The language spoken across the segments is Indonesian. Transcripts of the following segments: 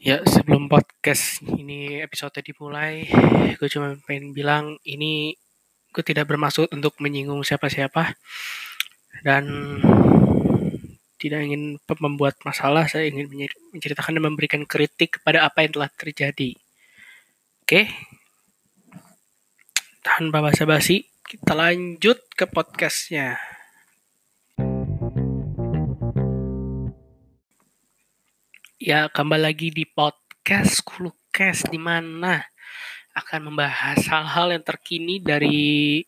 Ya, sebelum podcast ini episode dimulai, gue cuma pengen bilang ini gue tidak bermaksud untuk menyinggung siapa-siapa dan tidak ingin membuat masalah. Saya ingin menceritakan dan memberikan kritik kepada apa yang telah terjadi. Oke, tanpa basa-basi, kita lanjut ke podcastnya. Ya, kembali lagi di podcast Kulukes di mana akan membahas hal-hal yang terkini dari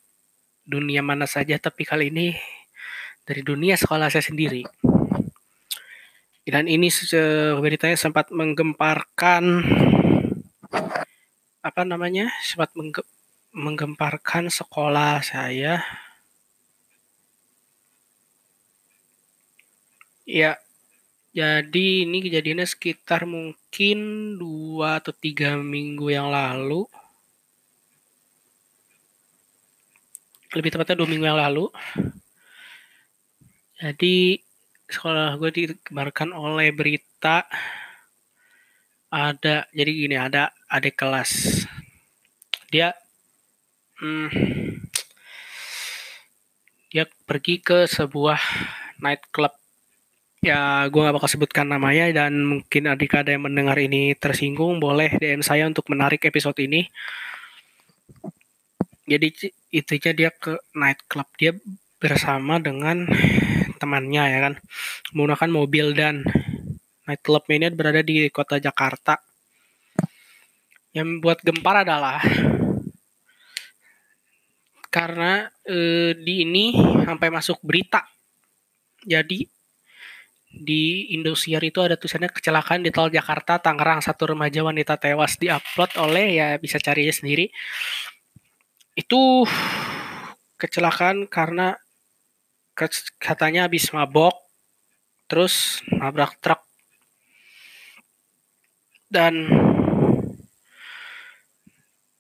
dunia mana saja, tapi kali ini dari dunia sekolah saya sendiri. Dan ini beritanya sempat menggemparkan apa namanya? sempat mengge menggemparkan sekolah saya. Ya, jadi ini kejadiannya sekitar mungkin dua atau tiga minggu yang lalu. Lebih tepatnya dua minggu yang lalu. Jadi sekolah gue dikebarkan oleh berita ada jadi gini ada adik kelas dia hmm, dia pergi ke sebuah night club ya gue gak bakal sebutkan namanya dan mungkin adik ada yang mendengar ini tersinggung boleh DM saya untuk menarik episode ini. Jadi intinya dia ke night club dia bersama dengan temannya ya kan? Menggunakan mobil dan night club ini berada di kota Jakarta. Yang membuat gempar adalah karena eh, di ini sampai masuk berita. Jadi di Indosiar itu ada tulisannya kecelakaan di tol Jakarta Tangerang satu remaja wanita tewas diupload oleh ya bisa cari sendiri. Itu kecelakaan karena katanya habis mabok terus nabrak truk. Dan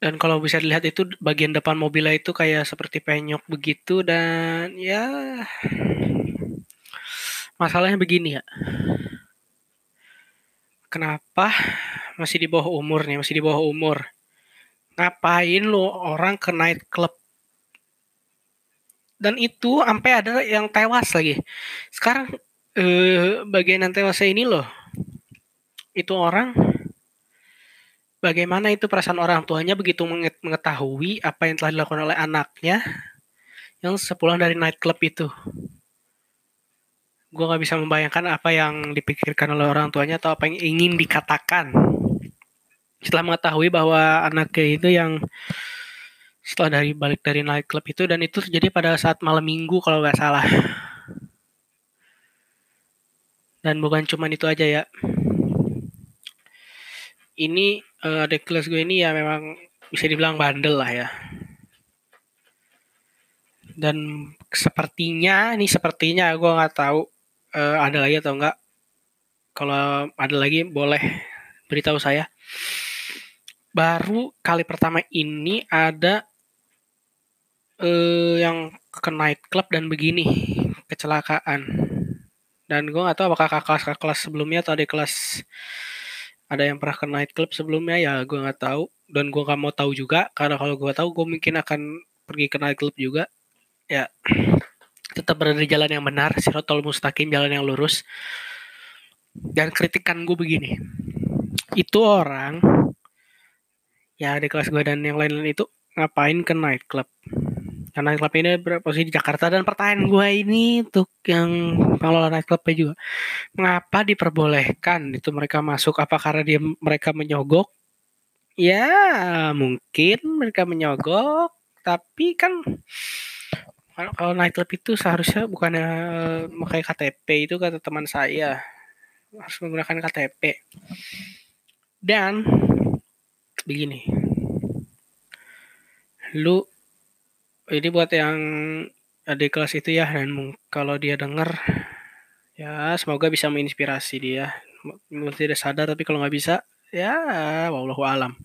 dan kalau bisa dilihat itu bagian depan mobilnya itu kayak seperti penyok begitu dan ya Masalahnya begini ya. Kenapa masih di bawah umur nih, masih di bawah umur. Ngapain lo orang ke night club? Dan itu sampai ada yang tewas lagi. Sekarang eh, bagian yang tewasnya ini loh. Itu orang bagaimana itu perasaan orang tuanya begitu mengetahui apa yang telah dilakukan oleh anaknya yang sepulang dari night club itu gue nggak bisa membayangkan apa yang dipikirkan oleh orang tuanya atau apa yang ingin dikatakan. Setelah mengetahui bahwa anaknya itu yang setelah dari balik dari night club itu dan itu terjadi pada saat malam minggu kalau nggak salah. Dan bukan cuma itu aja ya. Ini uh, adik kelas gue ini ya memang bisa dibilang bandel lah ya. Dan sepertinya ini sepertinya gue nggak tahu uh, ada lagi atau enggak? Kalau ada lagi boleh beritahu saya. Baru kali pertama ini ada uh, yang ke night club dan begini kecelakaan. Dan gue gak tahu apakah kakak kelas sebelumnya atau ada kelas ada yang pernah ke night club sebelumnya ya gue nggak tahu dan gue gak mau tahu juga karena kalau gue tahu gue mungkin akan pergi ke night club juga ya tetap berada di jalan yang benar, sirotol mustaqim, jalan yang lurus. Dan kritikan gue begini, itu orang ya di kelas gue dan yang lain-lain itu ngapain ke night club? Karena night club ini berposisi di Jakarta dan pertanyaan gue ini untuk yang pengelola night clubnya juga, mengapa diperbolehkan itu mereka masuk? Apa karena dia mereka menyogok? Ya mungkin mereka menyogok, tapi kan kalau nightclub itu seharusnya bukannya memakai KTP itu kata teman saya. Harus menggunakan KTP dan begini. Lu ini buat yang ada kelas itu ya dan kalau dia denger ya semoga bisa menginspirasi dia. Mungkin tidak sadar tapi kalau nggak bisa ya wallahu alam.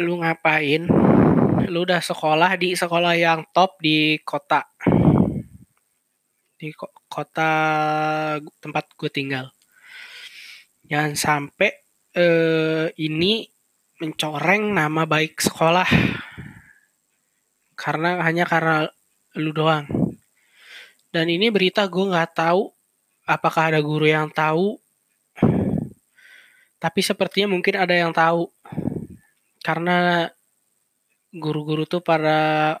Lu ngapain lu udah sekolah di sekolah yang top di kota. Di kota tempat gue tinggal. Jangan sampai eh, ini mencoreng nama baik sekolah. Karena hanya karena lu doang. Dan ini berita gue nggak tahu apakah ada guru yang tahu. Tapi sepertinya mungkin ada yang tahu. Karena guru-guru tuh pada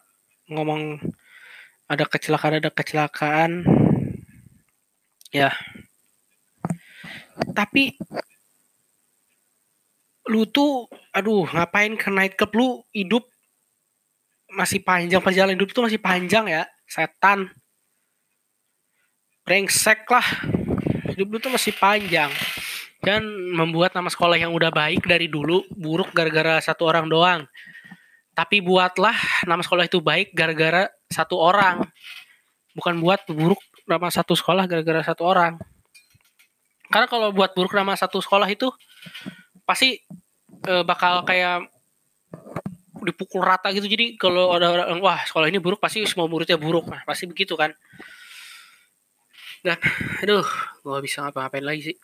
ngomong ada kecelakaan ada kecelakaan. Ya. Tapi lu tuh aduh ngapain ke night club lu hidup masih panjang perjalanan hidup tuh masih panjang ya setan. Brengsek lah. Hidup lu tuh masih panjang. Dan membuat nama sekolah yang udah baik dari dulu buruk gara-gara satu orang doang. Tapi buatlah nama sekolah itu baik gara-gara satu orang. Bukan buat buruk nama satu sekolah gara-gara satu orang. Karena kalau buat buruk nama satu sekolah itu pasti e, bakal kayak dipukul rata gitu. Jadi kalau ada orang wah sekolah ini buruk pasti semua muridnya buruk. Nah, pasti begitu kan. Dan aduh, gak bisa ngapa-ngapain lagi sih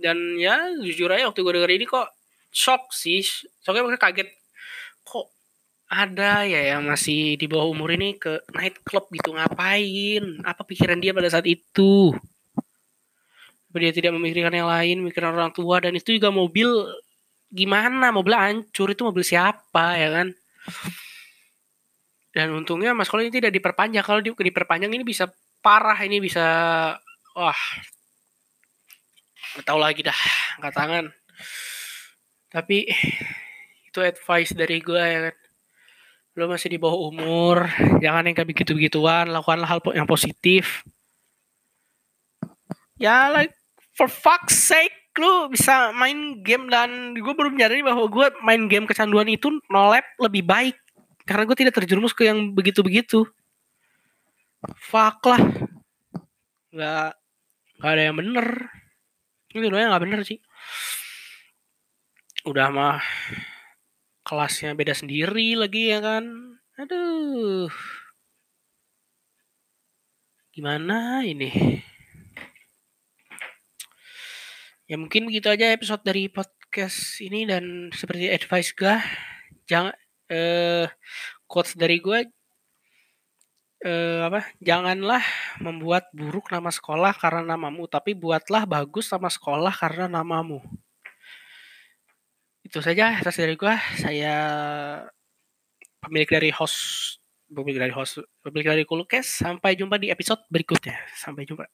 dan ya jujur aja waktu gue denger ini kok shock sih soalnya mereka kaget kok ada ya yang masih di bawah umur ini ke night club gitu ngapain? Apa pikiran dia pada saat itu? Apa dia tidak memikirkan yang lain memikirkan orang tua dan itu juga mobil gimana? Mobil hancur itu mobil siapa ya kan? Dan untungnya mas kalau ini tidak diperpanjang. Kalau di, diperpanjang ini bisa parah ini bisa wah nggak tahu lagi dah angkat tangan. Tapi itu advice dari gue ya kan. Lo masih di bawah umur jangan yang kayak begitu begituan lakukanlah hal yang positif. Ya like for fuck's sake lu bisa main game dan gue baru menyadari bahwa gue main game kecanduan itu nolep lebih baik. Karena gue tidak terjerumus ke yang begitu-begitu. Fuck lah. Nggak nggak ada yang bener. Ini dulunya nggak bener sih. Udah mah kelasnya beda sendiri lagi ya kan? Aduh. Gimana ini? Ya mungkin begitu aja episode dari podcast ini dan seperti advice gue jangan eh quotes dari gue eh, apa? Janganlah membuat buruk nama sekolah karena namamu tapi buatlah bagus nama sekolah karena namamu itu saja atas dari gua. Saya pemilik dari host pemilik dari host pemilik dari Kulukes. Sampai jumpa di episode berikutnya. Sampai jumpa